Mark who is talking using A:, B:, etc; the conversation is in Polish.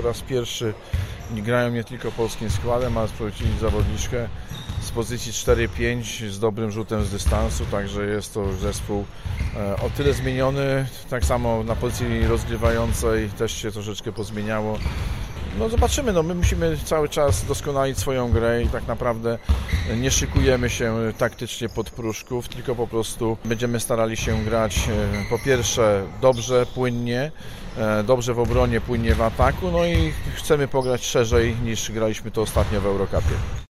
A: po raz pierwszy grają nie tylko polskim składem, ale sprowadzili zawodniczkę z pozycji 4-5 z dobrym rzutem z dystansu, także jest to zespół e, o tyle zmieniony, tak samo na pozycji rozgrywającej też się troszeczkę pozmieniało. No zobaczymy, no my musimy cały czas doskonalić swoją grę i tak naprawdę nie szykujemy się taktycznie pod pruszków, tylko po prostu będziemy starali się grać e, po pierwsze dobrze, płynnie, e, dobrze w obronie, płynnie w ataku, no i chcemy pograć szerzej niż graliśmy to ostatnio w Eurocupie.